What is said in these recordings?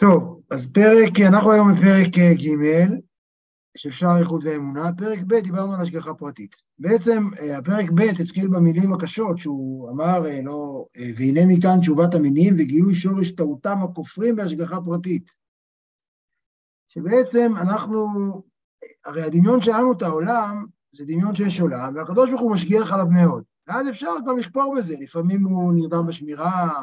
טוב, אז פרק, אנחנו היום בפרק ג' של שער איכות ואמונה, פרק ב' דיברנו על השגחה פרטית. בעצם הפרק ב' התחיל במילים הקשות שהוא אמר, לא, והנה מכאן תשובת המינים וגילוי שורש טעותם הכופרים בהשגחה פרטית. שבעצם אנחנו, הרי הדמיון שלנו את העולם זה דמיון שיש עולם, והקדוש ברוך הוא משגיח עליו מאוד. ואז אפשר גם לכפור בזה, לפעמים הוא נרדם בשמירה,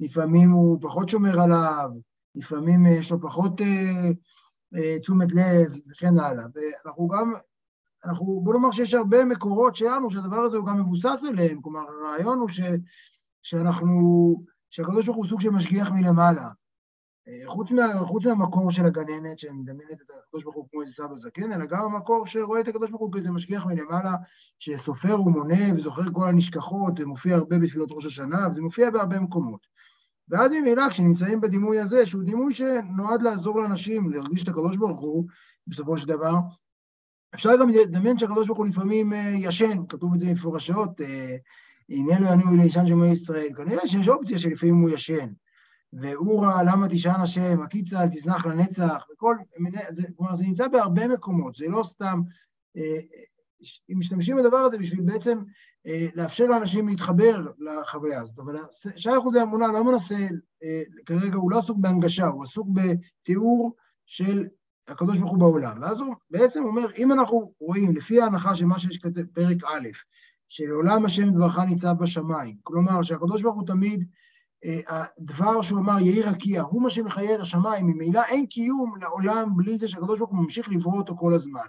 לפעמים הוא פחות שומר עליו, לפעמים יש לו פחות אה, אה, תשומת לב וכן הלאה. ואנחנו גם, אנחנו, בוא נאמר שיש הרבה מקורות שלנו שהדבר הזה הוא גם מבוסס עליהם, כלומר הרעיון הוא ש, שאנחנו, שהקדוש ברוך הוא סוג של משגיח מלמעלה. אה, חוץ, מה, חוץ מהמקור של הגננת שמדמיינת את הקדוש ברוך הוא כמו איזה סבא זקן, אלא גם המקור שרואה את הקדוש ברוך הוא כאיזה משגיח מלמעלה, שסופר ומונה וזוכר כל הנשכחות, זה מופיע הרבה בתפילות ראש השנה, וזה מופיע בהרבה מקומות. ואז ממילא כשנמצאים בדימוי הזה, שהוא דימוי שנועד לעזור לאנשים להרגיש את הקדוש ברוך הוא, בסופו של דבר, אפשר גם לדמיין שהקדוש ברוך הוא לפעמים אה, ישן, כתוב את זה מפורשות, אה, הנה לא יניעו לישן שמי ישראל. כנראה שיש אופציה שלפעמים הוא ישן. ואורה, למה תשען השם, הקיצה, אל תזנח לנצח, וכל, זה, כלומר, זה נמצא בהרבה מקומות, זה לא סתם, אה, אם משתמשים בדבר הזה בשביל בעצם אה, לאפשר לאנשים להתחבר לחוויה הזאת. אבל שי אחוזי אמונה לא מנסה, אה, כרגע הוא לא עסוק בהנגשה, הוא עסוק בתיאור של הקדוש ברוך הוא בעולם. ואז הוא בעצם אומר, אם אנחנו רואים, לפי ההנחה של מה שיש בפרק א', שלעולם השם דברך ניצב בשמיים, כלומר שהקדוש ברוך הוא תמיד, אה, הדבר שהוא אמר, יהי רקיע, הוא מה שמחיה את השמיים, ממילא אין קיום לעולם בלי זה שהקדוש ברוך הוא ממשיך לברוא אותו כל הזמן.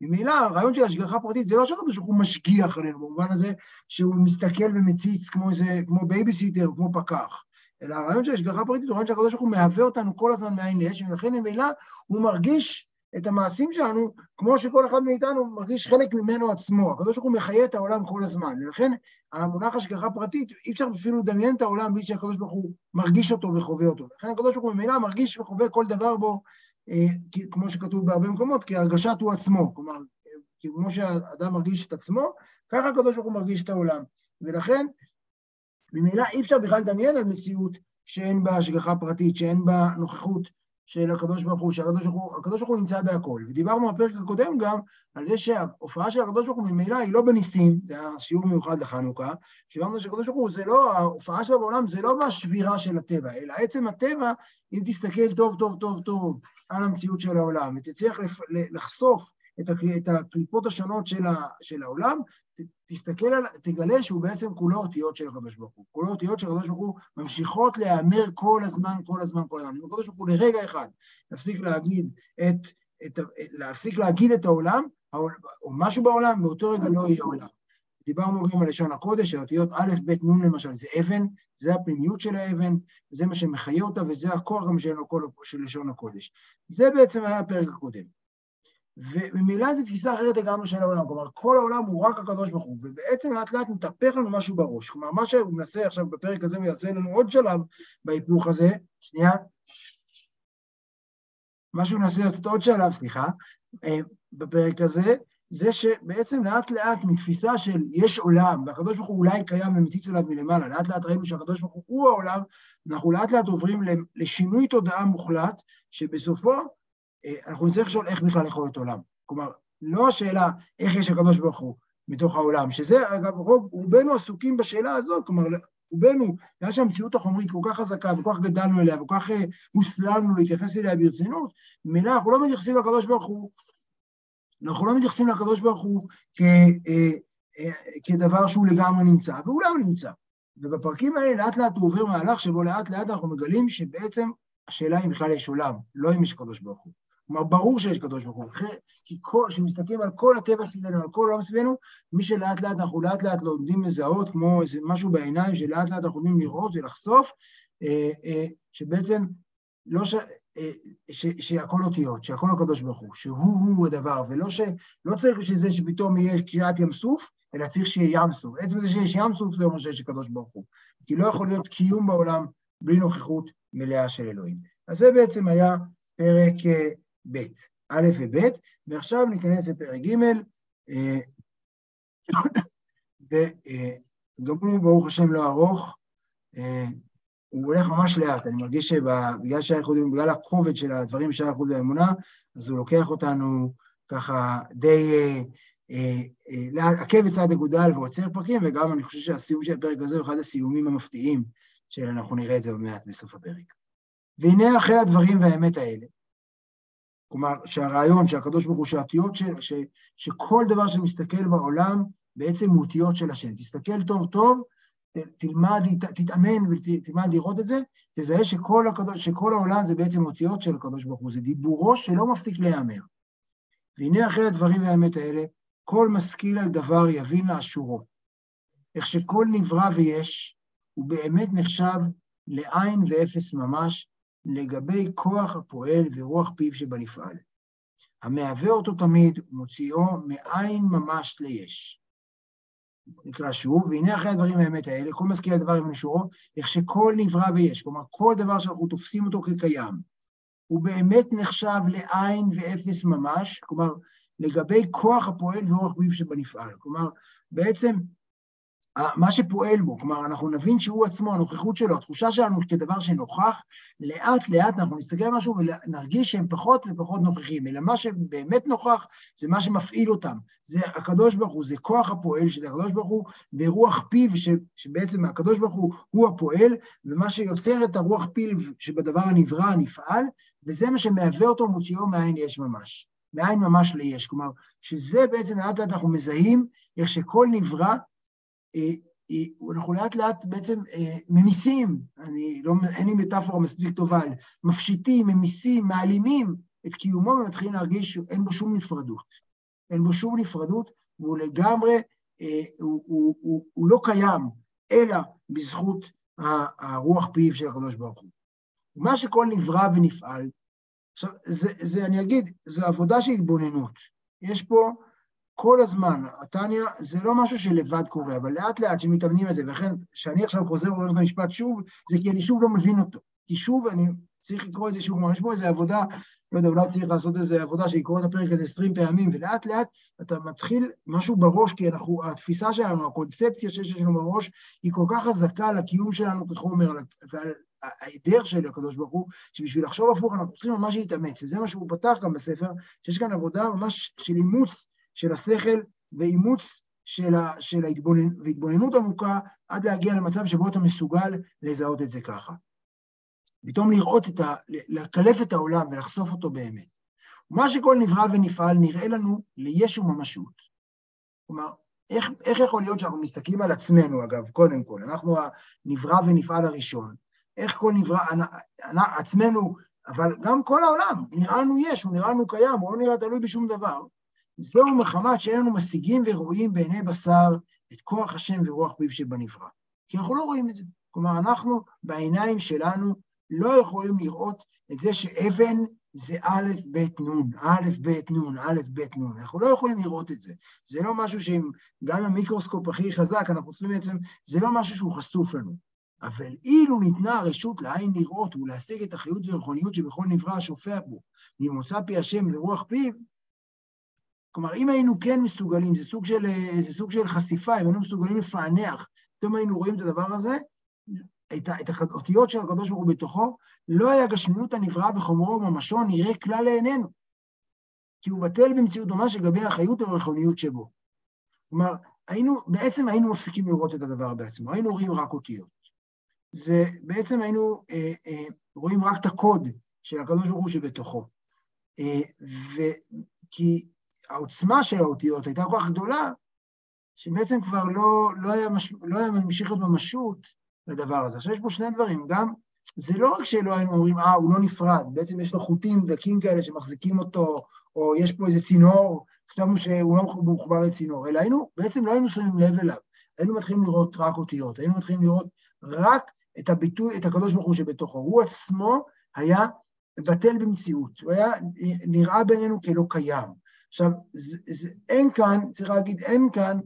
ממילא הרעיון של השגחה פרטית זה לא שהקדוש ברוך הוא משגיח עלינו, במובן הזה שהוא מסתכל ומציץ כמו איזה, כמו בייביסיטר, כמו פקח, אלא הרעיון של השגחה פרטית הוא רעיון שהקדוש ברוך הוא מהווה אותנו כל הזמן מאין ליש, ולכן ממילא הוא מרגיש את המעשים שלנו כמו שכל אחד מאיתנו מרגיש חלק ממנו עצמו. הקדוש ברוך הוא מחיה את העולם כל הזמן, ולכן המונח השגחה פרטית, אי אפשר אפילו לדמיין את העולם בלי שהקדוש ברוך הוא מרגיש אותו וחווה אותו. לכן הקדוש ברוך הוא ממילא מרגיש וחווה כל דבר בו כמו שכתוב בהרבה מקומות, כהרגשת הוא עצמו. כלומר, כמו שהאדם מרגיש את עצמו, ככה הקדוש ברוך הוא מרגיש את העולם. ולכן, ממילא אי אפשר בכלל לדמיין על מציאות שאין בה השגחה פרטית, שאין בה נוכחות של הקדוש ברוך הוא, שהקדוש ברוך הוא, הקדוש ברוך הוא נמצא בהכל. ודיברנו בפרק הקודם גם על זה שההופעה של הקדוש ברוך הוא ממילא היא לא בניסים, זה היה שיעור מיוחד לחנוכה, שאמרנו שהקדוש ברוך הוא זה לא, ההופעה שלו בעולם זה לא בשבירה של הטבע, אלא עצם הטבע, אם תסתכל טוב טוב טוב טוב על המציאות של העולם, ותצליח לחשוף את הקליפות השונות של, של העולם, תסתכל על, תגלה שהוא בעצם כולו אותיות של הקדוש ברוך הוא. כולו אותיות של הקדוש ברוך הוא ממשיכות להיאמר כל הזמן, כל הזמן, כל הזמן. אם הקדוש ברוך הוא לרגע אחד להפסיק להגיד את, את, להפסיק להגיד את העולם, או משהו בעולם, באותו רגע לא יהיה עולם. דיברנו גם על לשון הקודש, האותיות א', ב', נ' למשל, זה אבן, זה הפנימיות של האבן, זה מה שמחיה אותה, וזה הכוח גם של לשון הקודש. זה בעצם היה הפרק הקודם. וממילא זו תפיסה אחרת לגמרי של העולם, כלומר כל העולם הוא רק הקדוש ברוך הוא, ובעצם לאט לאט מתהפך לנו משהו בראש, כלומר מה שהוא מנסה עכשיו בפרק הזה, הוא יעשה לנו עוד שלב בהיפוך הזה, שנייה, מה שהוא מנסה לעשות עוד שלב, סליחה, אה, בפרק הזה, זה שבעצם לאט לאט מתפיסה של יש עולם, והקדוש ברוך הוא אולי קיים ומציץ עליו מלמעלה, לאט לאט ראינו שהקדוש ברוך הוא העולם, אנחנו לאט לאט עוברים לשינוי תודעה מוחלט, שבסופו אנחנו נצטרך לשאול איך בכלל יכול להיות עולם. כלומר, לא השאלה איך יש הקדוש ברוך הוא מתוך העולם, שזה, אגב, רוב, רובנו עסוקים בשאלה הזאת, כלומר, רובנו, בגלל שהמציאות החומרית כל כך חזקה וכל כך גדלנו אליה וכל כך אה, הוסללנו להתייחס אליה ברצינות, ממילא אנחנו לא מתייחסים לקדוש ברוך הוא, אנחנו לא מתייחסים לקדוש ברוך הוא כ, אה, כדבר שהוא לגמרי נמצא, ואולי הוא נמצא. ובפרקים האלה לאט לאט הוא עובר מהלך שבו לאט לאט אנחנו מגלים שבעצם השאלה אם בכלל יש עולם, לא אם יש קדוש ברוך הוא. כלומר, ברור שיש קדוש ברוך הוא, כי כשמסתכלים על כל הטבע סביבנו, על כל העולם סביבנו, מי שלאט לאט, אנחנו לאט לאט לומדים לזהות, כמו איזה משהו בעיניים, שלאט לאט אנחנו לומדים לראות ולחשוף, אה, אה, שבעצם לא ש... אה, ש, שהכל אותיות, שהכל הקדוש ברוך הוא, שהוא-הוא הדבר, ולא ש... לא צריך בשביל זה שפתאום יהיה קריאת ים סוף, אלא צריך שיהיה ים סוף. עצם זה שיש ים סוף זה אומר שיש הקדוש ברוך הוא. כי לא יכול להיות קיום בעולם בלי נוכחות מלאה של אלוהים. אז זה בעצם היה פרק ב', א' וב', ועכשיו ניכנס לפרק ג', אה, וגם הוא ברוך השם לא ארוך, אה, הוא הולך ממש לאט, אני מרגיש שבגלל שער ייחוד, בגלל הכובד של הדברים בשער ייחוד והאמונה, אז הוא לוקח אותנו ככה די אה, אה, עקב בצד אגודל ועוצר פרקים, וגם אני חושב שהסיום של הפרק הזה הוא אחד הסיומים המפתיעים, שאנחנו נראה את זה עוד מעט בסוף הפרק. והנה אחרי הדברים והאמת האלה, כלומר שהרעיון שהקדוש ברוך הוא שהאותיות, ש, ש, שכל דבר שמסתכל בעולם בעצם הוא אותיות של השם. תסתכל טוב טוב, תלמד, תתאמן ותלמד לראות את זה, תזהה שכל, הקדוש, שכל העולם זה בעצם אותיות של הקדוש ברוך הוא, זה דיבורו שלא מפסיק להיאמר. והנה אחרי הדברים והאמת האלה, כל משכיל על דבר יבין לאשורו. איך שכל נברא ויש, הוא באמת נחשב לעין ואפס ממש, לגבי כוח הפועל ורוח פיו שבנפעל. המהווה אותו תמיד ומוציאו מאין ממש ליש. נקרא שוב, והנה אחרי הדברים האמת האלה, כל מזכיר הדבר עם אישורו, איך שכל נברא ויש, כלומר כל דבר שאנחנו תופסים אותו כקיים, הוא באמת נחשב לעין ואפס ממש, כלומר לגבי כוח הפועל ואורח פיו שבנפעל. כלומר, בעצם מה שפועל בו, כלומר, אנחנו נבין שהוא עצמו, הנוכחות שלו, התחושה שלנו כדבר שנוכח, לאט לאט אנחנו נסתכל על משהו ונרגיש שהם פחות ופחות נוכחים, אלא מה שבאמת נוכח זה מה שמפעיל אותם. זה הקדוש ברוך הוא, זה כוח הפועל של הקדוש ברוך הוא ברוח פיו, ש, שבעצם הקדוש ברוך הוא הוא הפועל, ומה שיוצר את הרוח פיו שבדבר הנברא, הנפעל, וזה מה שמהווה אותו מוציאו מאין יש ממש. מאין ממש ליש. כלומר, שזה בעצם לאט לאט אנחנו מזהים איך שכל נברא אה, אה, אנחנו לאט לאט בעצם אה, ממיסים, אני לא, אין לי מטאפורה מספיק טובה, מפשיטים, ממיסים, מעלימים את קיומו ומתחילים להרגיש שאין בו שום נפרדות. אין בו שום נפרדות, והוא לגמרי, הוא, הוא, הוא, הוא לא קיים, אלא בזכות הרוח פיו של הקדוש ברוך הוא. מה שכל נברא ונפעל, עכשיו, זה, זה, אני אגיד, זו עבודה של התבוננות. יש פה כל הזמן, התניא זה לא משהו שלבד קורה, אבל לאט לאט שמתאמנים על זה, ולכן כשאני עכשיו חוזר ואומר את המשפט שוב, זה כי אני שוב לא מבין אותו. כי שוב אני צריך לקרוא את זה שוב, כלומר יש פה איזו עבודה, לא יודע, אולי צריך לעשות איזו עבודה שיקרוא את הפרק הזה עשרים פעמים, ולאט לאט אתה מתחיל משהו בראש, כי אנחנו, התפיסה שלנו, הקונספציה שיש לנו בראש, היא כל כך חזקה על הקיום שלנו כחומר, ועל ההיעדר של הקדוש ברוך הוא, שבשביל לחשוב הפוך אנחנו צריכים ממש להתאמץ, וזה מה שהוא פתח גם בספר, שיש כאן עבודה ממש של אימוץ של השכל ואימוץ של, ה, של ההתבוננות, והתבוננות עמוקה עד להגיע למצב שבו אתה מסוגל לזהות את זה ככה. פתאום לראות את ה... לקלף את העולם ולחשוף אותו באמת. מה שכל נברא ונפעל נראה לנו לישו ממשות. כלומר, איך, איך יכול להיות שאנחנו מסתכלים על עצמנו, אגב, קודם כל, אנחנו הנברא ונפעל הראשון, איך כל נברא, עצמנו, אבל גם כל העולם, נראה לנו יש, הוא נראה לנו קיים, הוא לא נראה תלוי בשום דבר. זהו מחמת שאין לנו משיגים ורואים בעיני בשר את כוח השם ורוח פיו שבנברא. כי אנחנו לא רואים את זה. כלומר, אנחנו בעיניים שלנו לא יכולים לראות את זה שאבן זה א', ב', נ', א', ב', נ', א', ב', נ'. אנחנו לא יכולים לראות את זה. זה לא משהו שאם, גם המיקרוסקופ הכי חזק, אנחנו צריכים בעצם, זה לא משהו שהוא חשוף לנו. אבל אילו ניתנה הרשות לעין לראות ולהשיג את החיות והרחוניות שבכל נברא השופע בו, ממוצא פי השם ורוח פיו, כלומר, אם היינו כן מסוגלים, זה סוג של, זה סוג של חשיפה, אם היינו מסוגלים לפענח, פתאום היינו רואים את הדבר הזה, את, את האותיות של הקדוש ברוך הוא בתוכו, לא היה גשמיות הנברא וחומרו וממשו נראה כלל לעינינו. כי הוא בטל במציאות דומה שגבי החיות והרכוניות שבו. כלומר, היינו, בעצם היינו מפסיקים לראות את הדבר בעצמו, היינו רואים רק אותיות. זה בעצם היינו אה, אה, רואים רק את הקוד של הקדוש ברוך הוא שבתוכו. אה, וכי העוצמה של האותיות הייתה כל כך גדולה, שבעצם כבר לא, לא, היה, מש, לא היה ממשיך להיות ממשות לדבר הזה. עכשיו יש פה שני דברים, גם, זה לא רק שלא היינו אומרים, אה, הוא לא נפרד, בעצם יש לו חוטים דקים כאלה שמחזיקים אותו, או יש פה איזה צינור, חשבנו שהוא לא מחובר לצינור, אלא היינו, בעצם לא היינו שמים לב אליו, היינו מתחילים לראות רק אותיות, היינו מתחילים לראות רק את הביטוי, את הקדוש ברוך הוא שבתוכו. הוא עצמו היה בטל במציאות, הוא היה נראה בינינו כלא קיים. עכשיו, זה, זה, אין כאן, צריך להגיד, אין כאן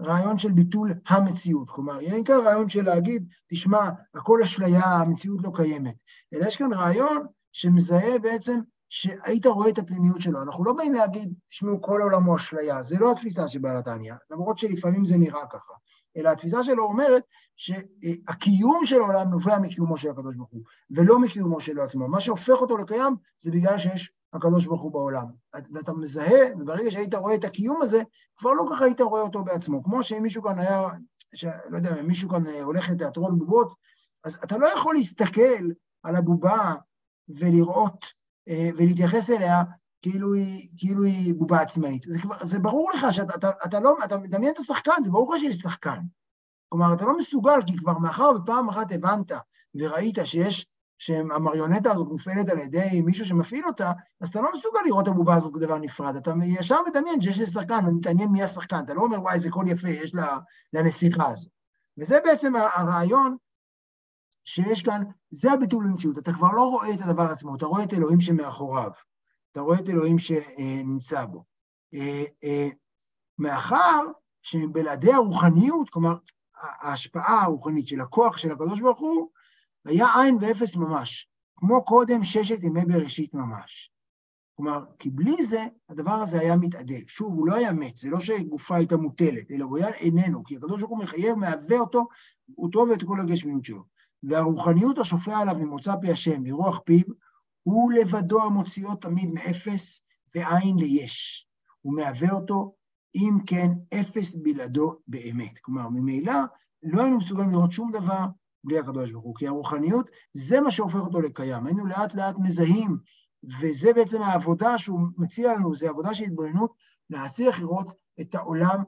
רעיון של ביטול המציאות. כלומר, אין כאן רעיון של להגיד, תשמע, הכל אשליה, המציאות לא קיימת. אלא יש כאן רעיון שמזהה בעצם שהיית רואה את הפנימיות שלו. אנחנו לא באים להגיד, תשמעו, כל העולם הוא אשליה, זה לא התפיסה של בעל התניא, למרות שלפעמים זה נראה ככה. אלא התפיסה שלו אומרת, שהקיום של העולם נובע מקיומו של הקדוש ברוך הוא, ולא מקיומו שלו עצמו. מה שהופך אותו לקיים זה בגלל שיש הקדוש ברוך הוא בעולם. ואתה מזהה, וברגע שהיית רואה את הקיום הזה, כבר לא ככה היית רואה אותו בעצמו. כמו שאם מישהו כאן היה, ש... לא יודע, אם מישהו כאן הולך לתיאטרון בובות, אז אתה לא יכול להסתכל על הבובה ולראות אה, ולהתייחס אליה כאילו היא, כאילו היא בובה עצמאית. זה, כבר, זה ברור לך שאתה אתה, אתה לא, אתה מדמיין את השחקן, זה ברור לך שיש שחקן. כלומר, אתה לא מסוגל, כי כבר מאחר ופעם אחת הבנת וראית שיש, שהמריונטה הזאת מופעלת על ידי מישהו שמפעיל אותה, אז אתה לא מסוגל לראות את הבובה הזאת כדבר נפרד. אתה ישר מדמיין שיש שחקן, ומתעניין מי השחקן. אתה לא אומר, וואי, איזה קול יפה יש לנסיכה הזאת. וזה בעצם הרעיון שיש כאן, זה הביטול למציאות. אתה כבר לא רואה את הדבר עצמו, אתה רואה את אלוהים שמאחוריו. אתה רואה את אלוהים שנמצא בו. אה, אה, מאחר שבלעדי הרוחניות, כלומר, ההשפעה הרוחנית של הכוח של הקדוש ברוך הוא, היה עין ואפס ממש, כמו קודם ששת ימי בראשית ממש. כלומר, כי בלי זה, הדבר הזה היה מתאדה. שוב, הוא לא היה מת, זה לא שגופה הייתה מוטלת, אלא הוא היה איננו, כי הקדוש ברוך הוא מחייב, מהווה אותו, אותו ואת כל הגשמיות שלו. והרוחניות השופע עליו ממוצא פי השם, מרוח פיו, הוא לבדו המוציאו תמיד מאפס ועין ליש. הוא מהווה אותו, אם כן, אפס בלעדו באמת. כלומר, ממילא לא היינו מסוגלים לראות שום דבר בלי הקדוש ברוך הוא, כי הרוחניות, זה מה שהופך אותו לקיים. היינו לאט לאט מזהים, וזה בעצם העבודה שהוא מציע לנו, זה עבודה של התבוננות, להצליח לראות את העולם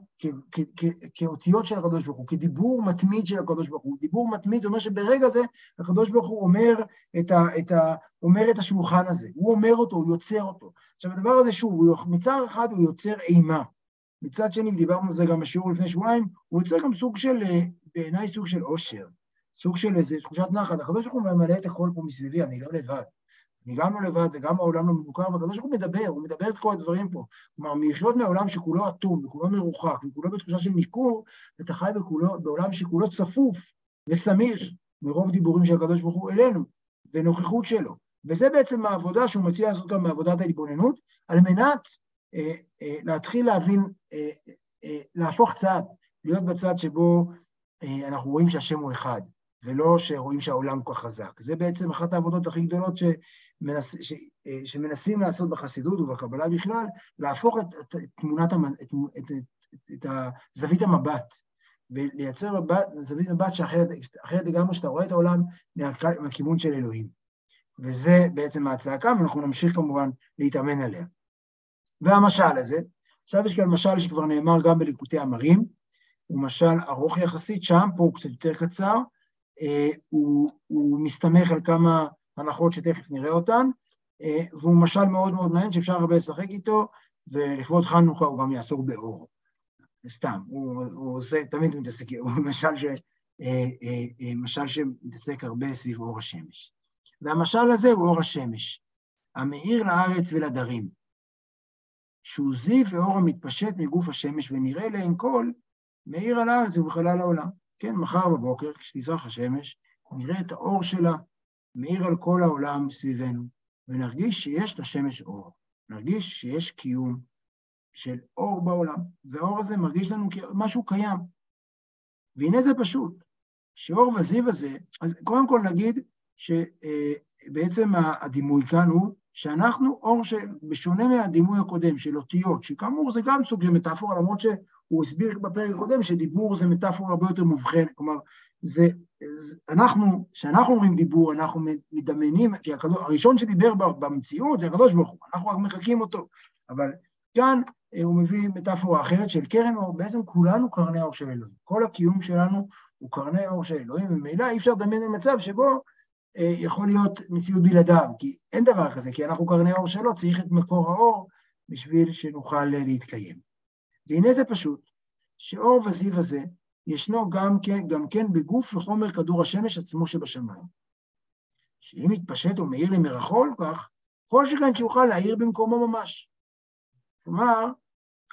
כאותיות של הקדוש ברוך הוא, כדיבור מתמיד של הקדוש ברוך הוא. דיבור מתמיד, זה אומר שברגע זה הקדוש ברוך הוא אומר את, ה, את, ה, אומר את השולחן הזה, הוא אומר אותו, הוא יוצר אותו. עכשיו, הדבר הזה, שוב, מצד אחד הוא יוצר אימה. מצד שני, ודיברנו על זה גם בשיעור לפני שבועיים, הוא יוצר גם סוג של, בעיניי סוג של עושר, סוג של איזו תחושת נחת. הקדוש ברוך הוא ממלא את הכל פה מסביבי, אני לא לבד. אני גם לא לבד וגם העולם לא מבוקר, והקדוש ברוך הוא מדבר, הוא מדבר את כל הדברים פה. כלומר, מלחיות מעולם שכולו אטום וכולו מרוחק וכולו בתחושה של ניכור, אתה חי בכולו, בעולם שכולו צפוף וסמיך מרוב דיבורים של הקדוש ברוך הוא אלינו, ונוכחות שלו. וזה בעצם העבודה שהוא מציע לעשות גם מעבודת ההתבוננות, על מנת אה, אה, להתחיל להבין, אה, אה, להפוך צד, להיות בצד שבו אה, אנחנו רואים שהשם הוא אחד. ולא שרואים שהעולם כל כך חזק. זה בעצם אחת העבודות הכי גדולות שמנס, ש, שמנסים לעשות בחסידות ובקבלה בכלל, להפוך את, את, תמונת, את, את, את, את זווית המבט, ולייצר מבט, זווית מבט שאחרת לגמרי שאתה רואה את העולם מה, מהכיוון של אלוהים. וזה בעצם הצעקה, ואנחנו נמשיך כמובן להתאמן עליה. והמשל הזה, עכשיו יש כאן משל שכבר נאמר גם בליקוטי אמרים, הוא משל ארוך יחסית שם, פה הוא קצת יותר קצר, אה, הוא, הוא מסתמך על כמה הנחות שתכף נראה אותן, אה, והוא משל מאוד מאוד מעניין שאפשר הרבה לשחק איתו, ולכבוד חנוכה הוא גם יעסוק באור. סתם, הוא, הוא עושה, תמיד מתעסק, הוא משל, ש, אה, משל שמתעסק הרבה סביב אור השמש. והמשל הזה הוא אור השמש, המאיר לארץ ולדרים, שהוא זיו ואור המתפשט מגוף השמש ונראה לעין כל, מאיר על הארץ ובחלל העולם. כן, מחר בבוקר, כשתזרח השמש, נראה את האור שלה מאיר על כל העולם סביבנו, ונרגיש שיש לשמש אור. נרגיש שיש קיום של אור בעולם, והאור הזה מרגיש לנו כמשהו קיים. והנה זה פשוט, שאור וזיו הזה, אז קודם כל נגיד שבעצם הדימוי כאן הוא שאנחנו אור שבשונה מהדימוי הקודם של אותיות, שכאמור זה גם סוג של מטאפורה, למרות שהוא הסביר בפרק הקודם שדיבור זה מטאפורה הרבה יותר מובחנת, כלומר, זה, זה אנחנו, כשאנחנו אומרים דיבור, אנחנו מדמיינים, כי הקדוש, הראשון שדיבר במציאות זה הקדוש ברוך הוא, אנחנו רק מחקים אותו, אבל כאן אה, הוא מביא מטאפורה אחרת של קרן אור, בעצם כולנו קרני אור של אלוהים, כל הקיום שלנו הוא קרני אור של אלוהים, וממילא אי אפשר לדמיין במצב שבו יכול להיות מציאות בלעדיו, כי אין דבר כזה, כי אנחנו קרני אור שלו, צריך את מקור האור בשביל שנוכל להתקיים. והנה זה פשוט, שאור וזיו הזה ישנו גם כן, גם כן בגוף וחומר כדור השמש עצמו שבשמיים. שאם יתפשט ומאיר למרחול כך, כל שכן שיוכל להאיר במקומו ממש. כלומר,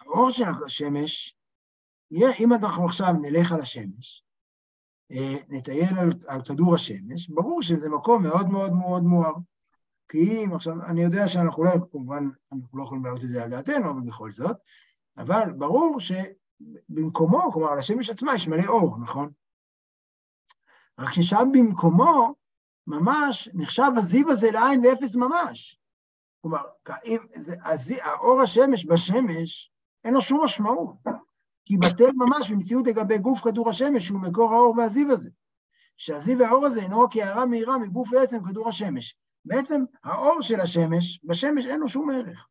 האור של השמש, אם אנחנו עכשיו נלך על השמש, אה, נטייל על, על כדור השמש, ברור שזה מקום מאוד מאוד מאוד מואר. כי אם עכשיו, אני יודע שאנחנו לא, כמובן, אנחנו לא יכולים להעלות את זה על דעתנו, אבל בכל זאת, אבל ברור שבמקומו, כלומר, על השמש עצמה יש מלא אור, נכון? רק ששם במקומו ממש נחשב הזיו הזה לעין ואפס ממש. כלומר, אם זה, הזי, האור השמש בשמש, אין לו שום משמעות, כי בטל ממש במציאות לגבי גוף כדור השמש, שהוא מקור האור והזיו הזה. שהזיו והאור הזה אינו רק הערה מהירה מגוף ועצם כדור השמש. בעצם האור של השמש, בשמש אין לו שום ערך.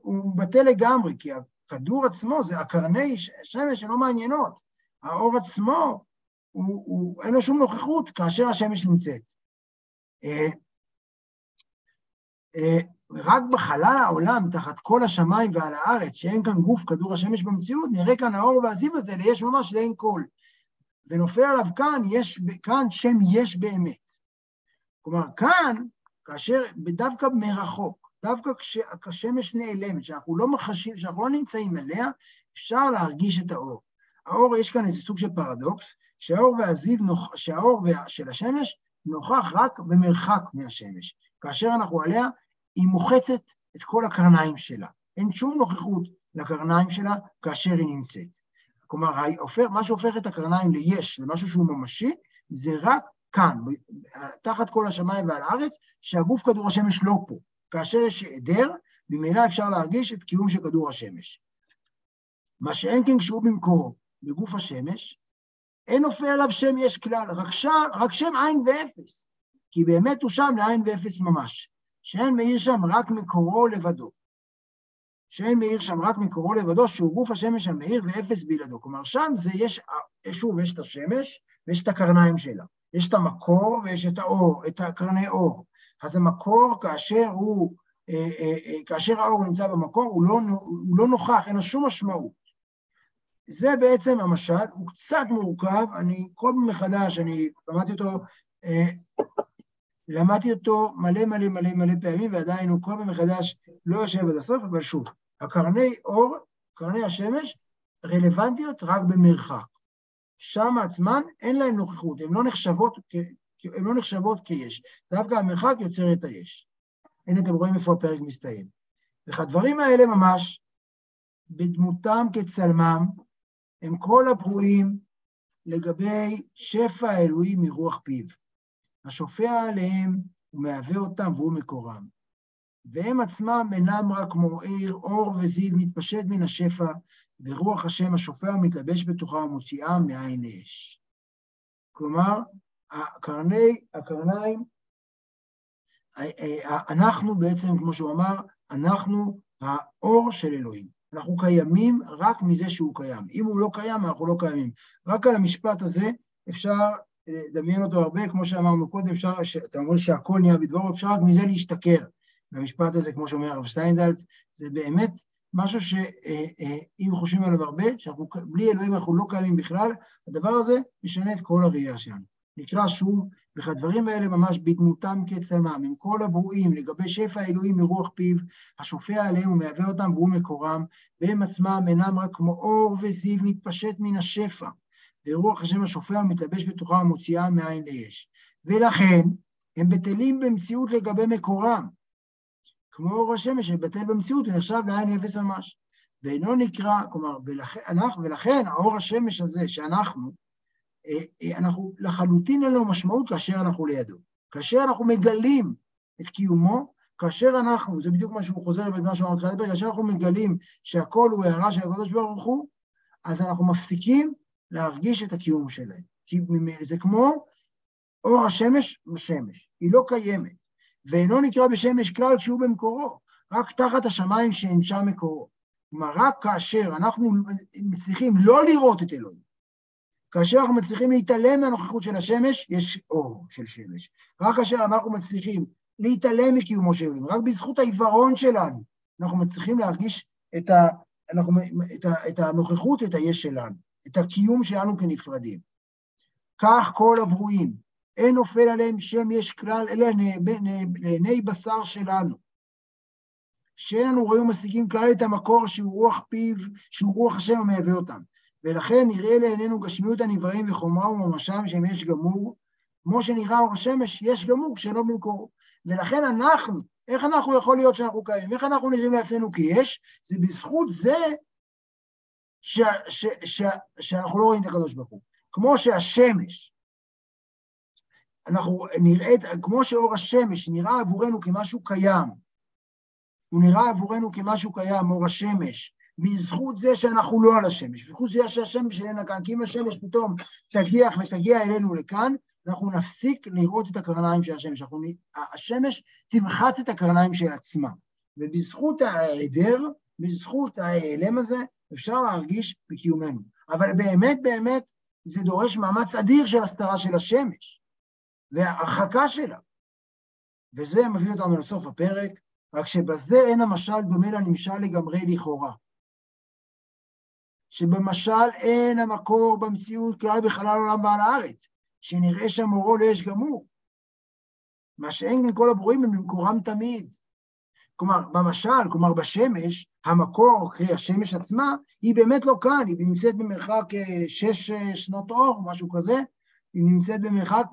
הוא בטל לגמרי, כי הכדור עצמו, זה הקרני שמש שלא מעניינות. האור עצמו, הוא, הוא, אין לו שום נוכחות כאשר השמש נמצאת. רק בחלל העולם, תחת כל השמיים ועל הארץ, שאין כאן גוף כדור השמש במציאות, נראה כאן האור והזיו הזה, ויש ממש לאין כל. ונופל עליו כאן, יש, כאן שם יש באמת. כלומר, כאן, כאשר, דווקא מרחוק, דווקא כשהשמש נעלמת, שאנחנו לא מחשים, שאנחנו לא נמצאים עליה, אפשר להרגיש את האור. האור, יש כאן איזה סוג של פרדוקס, שהאור והזיו, שהאור של השמש נוכח רק במרחק מהשמש. כאשר אנחנו עליה, היא מוחצת את כל הקרניים שלה. אין שום נוכחות לקרניים שלה כאשר היא נמצאת. כלומר, מה שהופך את הקרניים ליש, למשהו שהוא ממשי, זה רק כאן, תחת כל השמיים ועל הארץ, שהגוף כדור השמש לא פה. כאשר יש היעדר, ממילא אפשר להרגיש את קיום של כדור השמש. מה שאין כן כשהוא במקורו בגוף השמש, אין נופל עליו שם יש כלל, רק, ש... רק שם עין ואפס, כי באמת הוא שם לעין ואפס ממש, שאין מאיר שם רק מקורו לבדו. שאין מאיר שם רק מקורו לבדו, שהוא גוף השמש המאיר ואפס בלעדו. כלומר, שם זה יש, שוב, יש את השמש ויש את הקרניים שלה. יש את המקור ויש את האור, את הקרני אור. אז המקור, כאשר הוא, אה, אה, אה, כאשר האור נמצא במקור, הוא לא, הוא לא נוכח, אין לו שום משמעות. זה בעצם המשל, הוא קצת מורכב, אני כל פעם מחדש, אני למדתי אותו, אה, למדתי אותו מלא מלא מלא מלא פעמים, ועדיין הוא כל פעם מחדש לא יושב עד הסוף, אבל שוב, הקרני אור, קרני השמש, רלוונטיות רק במרחק. שם עצמן אין להן נוכחות, הן לא נחשבות, הן לא נחשבות כיש. דווקא המרחק יוצר את היש. הנה אתם רואים איפה הפרק מסתיים. וכדברים האלה ממש, בדמותם כצלמם, הם כל הברואים לגבי שפע האלוהים מרוח פיו. השופע עליהם ומהווה אותם והוא מקורם. והם עצמם אינם רק כמו עיר, אור וזיו מתפשט מן השפע, ורוח השם השופע מתלבש בתוכה ומוציאם מעין אש. כלומר, הקרני, הקרניים, אנחנו בעצם, כמו שהוא אמר, אנחנו האור של אלוהים. אנחנו קיימים רק מזה שהוא קיים. אם הוא לא קיים, אנחנו לא קיימים. רק על המשפט הזה אפשר לדמיין אותו הרבה, כמו שאמרנו קודם, אפשר, אתה אומר שהכל נהיה בדברו, אפשר רק מזה להשתכר. במשפט הזה, כמו שאומר הרב שטיינזלץ, זה באמת משהו שאם חושבים עליו הרבה, שאנחנו בלי אלוהים אנחנו לא קיימים בכלל, הדבר הזה משנה את כל הראייה שלנו. נקרא שוב, וכדברים האלה ממש בדמותם כצלמם, עם כל הברואים, לגבי שפע האלוהים מרוח פיו, השופע עליהם ומהווה אותם והוא מקורם, והם עצמם אינם רק כמו אור וזיו מתפשט מן השפע, ורוח השם השופע מתלבש בתוכם ומוציאה מאין לאש. ולכן, הם בטלים במציאות לגבי מקורם, כמו אור השמש שבטל במציאות ונחשב לעין אפס ממש. ואינו נקרא, כלומר, ולכן, ולכן האור השמש הזה שאנחנו, אה, אה, אנחנו לחלוטין אין לו משמעות כאשר אנחנו לידו. כאשר אנחנו מגלים את קיומו, כאשר אנחנו, זה בדיוק מה שהוא חוזר במה אמר בתחילת הפרק, כאשר אנחנו מגלים שהכל הוא הערה של הקדוש ברוך הוא, אז אנחנו מפסיקים להרגיש את הקיום שלהם. כי זה כמו אור השמש בשמש, היא לא קיימת, ואינו נקרא בשמש כלל כשהוא במקורו, רק תחת השמיים שאין שם מקורו. כלומר, רק כאשר אנחנו מצליחים לא לראות את אלוהים, כאשר אנחנו מצליחים להתעלם מהנוכחות של השמש, יש אור של שמש. רק כאשר אנחנו מצליחים להתעלם מקיומו של אלוהים, רק בזכות העיוורון שלנו, אנחנו מצליחים להרגיש את, ה, אנחנו, את, ה, את הנוכחות ואת היש שלנו, את הקיום שלנו כנפרדים. כך כל הברואים, אין נופל עליהם שם יש כלל, אלא לעיני בשר שלנו. שאין לנו רואים ומשיגים כלל את המקור שהוא רוח פיו, שהוא רוח השם המהווה אותם. ולכן נראה לעינינו גשמיות הנבראים וחומרה וממשם שהם יש גמור, כמו שנראה אור השמש, יש גמור שאינו במקורו. ולכן אנחנו, איך אנחנו יכול להיות שאנחנו קיימים? איך אנחנו נראים לעצמנו כי יש? זה בזכות זה ש, ש, ש, שאנחנו לא רואים את הקדוש ברוך הוא. כמו שהשמש אנחנו נראה, כמו שאור השמש נראה עבורנו כמשהו קיים, הוא נראה עבורנו כמשהו קיים, אור השמש, בזכות זה שאנחנו לא על השמש, בזכות זה שהשמש איננה כאן, כי אם השמש פתאום תגיח ותגיע אלינו לכאן, אנחנו נפסיק לראות את הקרניים של השמש, אנחנו, השמש תמחץ את הקרניים של עצמה. ובזכות ההיעדר, בזכות ההיעלם הזה, אפשר להרגיש בקיומנו. אבל באמת באמת זה דורש מאמץ אדיר של הסתרה של השמש, והרחקה שלה. וזה מביא אותנו לסוף הפרק, רק שבזה אין המשל דומה לנמשל לגמרי לכאורה. שבמשל אין המקור במציאות כלל בחלל עולם ועל הארץ, שנראה שם אורו לאש גמור. מה שאין כן כל הברואים הם במקורם תמיד. כלומר, במשל, כלומר בשמש, המקור, קרי השמש עצמה, היא באמת לא כאן, היא נמצאת במרחק אה, שש אה, שנות אור, משהו כזה, היא נמצאת במרחק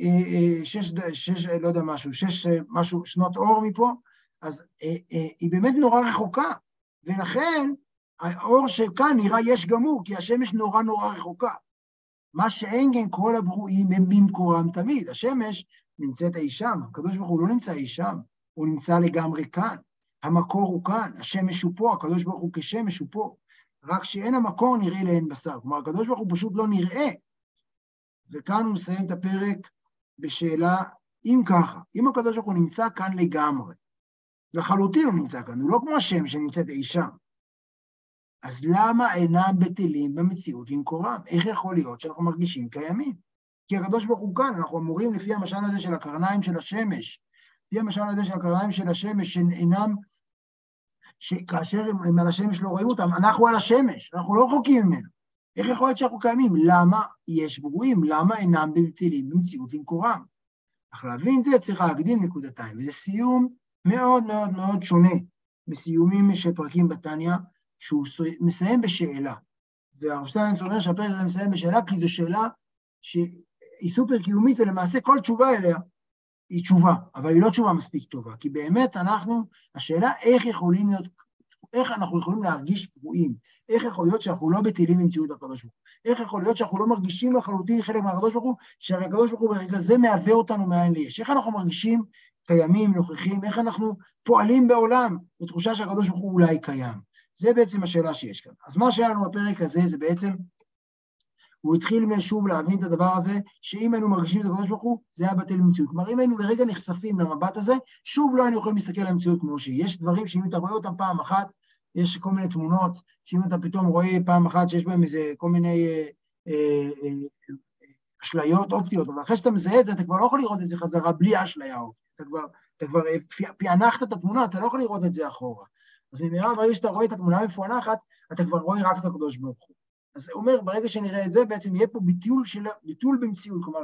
אה, שש, שש, לא יודע משהו, שש משהו שנות אור מפה, אז היא באמת נורא רחוקה, ולכן האור שכאן נראה יש גמור, כי השמש נורא נורא רחוקה. מה שאין כן כל הברואים הם ממקורם תמיד. השמש נמצאת אי שם, הקדוש ברוך הוא לא נמצא אי שם, הוא נמצא לגמרי כאן. המקור הוא כאן, השמש הוא פה, הקדוש ברוך הוא כשמש הוא פה. רק שאין המקור נראה לאין בשר. כלומר, הקדוש ברוך הוא פשוט לא נראה. וכאן הוא מסיים את הפרק בשאלה, אם ככה, אם הקדוש ברוך הוא נמצא כאן לגמרי, לחלוטין הוא נמצא כאן, הוא לא כמו השם שנמצאת אי שם. אז למה אינם בטלים במציאות למקורם? איך יכול להיות שאנחנו מרגישים קיימים? כי הקדוש ברוך הוא כאן, אנחנו אמורים לפי המשל הזה של הקרניים של השמש, לפי המשל הזה של הקרניים של השמש, שאינם, שכאשר הם על השמש לא רואים אותם, אנחנו על השמש, אנחנו לא רחוקים ממנו. איך יכול להיות שאנחנו קיימים? למה יש ברואים? למה אינם בטלים במציאות למקורם? אך להבין זה צריך להקדים נקודתיים, וזה סיום מאוד מאוד מאוד שונה מסיומים של פרקים בתניא, שהוא מסיים בשאלה. והרב שטיינץ אומר שהפרק הזה מסיים בשאלה, כי זו שאלה שהיא סופר קיומית, ולמעשה כל תשובה אליה היא תשובה, אבל היא לא תשובה מספיק טובה, כי באמת אנחנו, השאלה איך יכולים להיות, איך אנחנו יכולים להרגיש פגועים, איך יכול להיות שאנחנו לא בטילים במציאות הקדוש ברוך הוא, איך יכול להיות שאנחנו לא מרגישים לחלוטין חלק מהקדוש ברוך הוא, שהרי הקדוש ברוך הוא ברגע זה מהווה אותנו מאין ליש, איך אנחנו מרגישים קיימים, נוכחים, איך אנחנו פועלים בעולם בתחושה שהקדוש ברוך הוא אולי קיים. זה בעצם השאלה שיש כאן. אז מה שהיה לנו בפרק הזה זה בעצם, הוא התחיל שוב להבין את הדבר הזה, שאם היינו מרגישים את הקדוש ברוך הוא, זה היה בטל במציאות. כלומר, אם היינו לרגע נחשפים למבט הזה, שוב לא היינו יכולים להסתכל על המציאות כמו שהיא. יש דברים שאם אתה רואה אותם פעם אחת, יש כל מיני תמונות, שאם אתה פתאום רואה פעם אחת שיש בהם איזה כל מיני אה, אה, אה, אשליות אופטיות, אבל אחרי שאתה מזהה את זה, אתה כבר לא יכול לראות את זה חזרה בלי אשליה אופטית. אתה כבר, אתה כבר פענחת את התמונה, אתה לא יכול לראות את זה אחורה. אז נראה, ברגע שאתה רואה את התמונה המפוענחת, אתה כבר רואה רק את הקדוש ברוך הוא. אז הוא אומר, ברגע שנראה את זה, בעצם יהיה פה ביטול, של, ביטול במציאות, כלומר,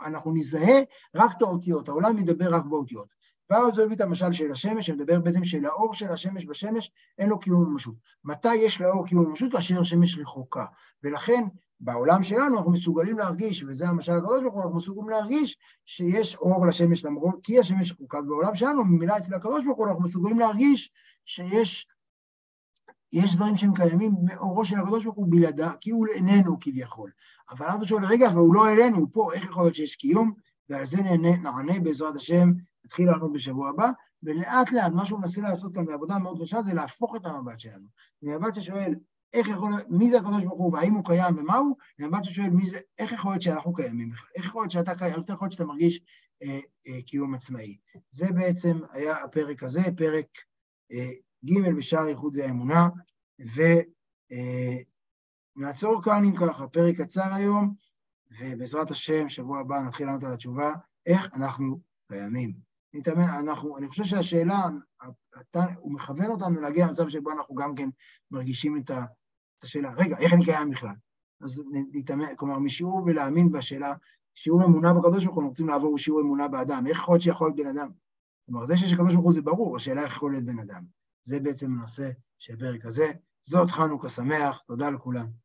אנחנו נזהה רק את האותיות, העולם ידבר רק באותיות. ואז הוא הביא את המשל של השמש, שמדבר בעצם של האור של השמש בשמש, אין לו קיום ממשות. מתי יש לאור קיום ממשות? כאשר השמש רחוקה. ולכן, בעולם שלנו אנחנו מסוגלים להרגיש, וזה המשל הקדוש ברוך הוא, אנחנו מסוגלים להרגיש שיש אור לשמש למרות, כי השמש רחוקה. בעולם שלנו, ממילא אצל הקדוש ברוך הוא, אנחנו מסוגלים להרגיש שיש יש דברים שהם קיימים מאורו של הקדוש ברוך הוא בלעדה, כי הוא איננו כביכול. אבל אנחנו שואלים, רגע, והוא לא אלינו, הוא פה, איך יכול להיות שיש קיום? ועל זה נענה, נענה בעזרת השם, נתחיל לענות בשבוע הבא, ולאט לאט, מה שהוא מנסה לעשות כאן בעבודה מאוד קשה, זה להפוך את המבט שלנו. מבט ששואל, איך יכול להיות, מי זה הקדוש ברוך הוא, והאם הוא קיים ומה הוא, מבט ששואל, מי זה, איך יכול להיות שאנחנו קיימים בכלל? איך יכול להיות שאתה קיים, איך יכול להיות שאתה מרגיש אה, אה, קיום עצמאי? זה בעצם היה הפרק הזה, פרק אה, ג' בשער איחוד והאמונה, ונעצור כאן אם ככה, פרק קצר היום, ובעזרת השם, שבוע הבא נתחיל לענות על התשובה, איך אנחנו קיימים. אנחנו, אני חושב שהשאלה, אתה, הוא מכוון אותנו להגיע למצב שבו אנחנו גם כן מרגישים את, ה, את השאלה, רגע, איך אני קיים בכלל? אז נתאמן, כלומר, משיעור ולהאמין בשאלה, שיעור אמונה בקדוש ברוך הוא, רוצים לעבור שיעור אמונה באדם, איך יכול להיות שיכול להיות בן אדם? כלומר, זה שיש הקדוש ברוך הוא זה ברור, השאלה איך יכול להיות בן אדם. זה בעצם הנושא של הפרק הזה. זאת חנוכה שמח, תודה לכולם.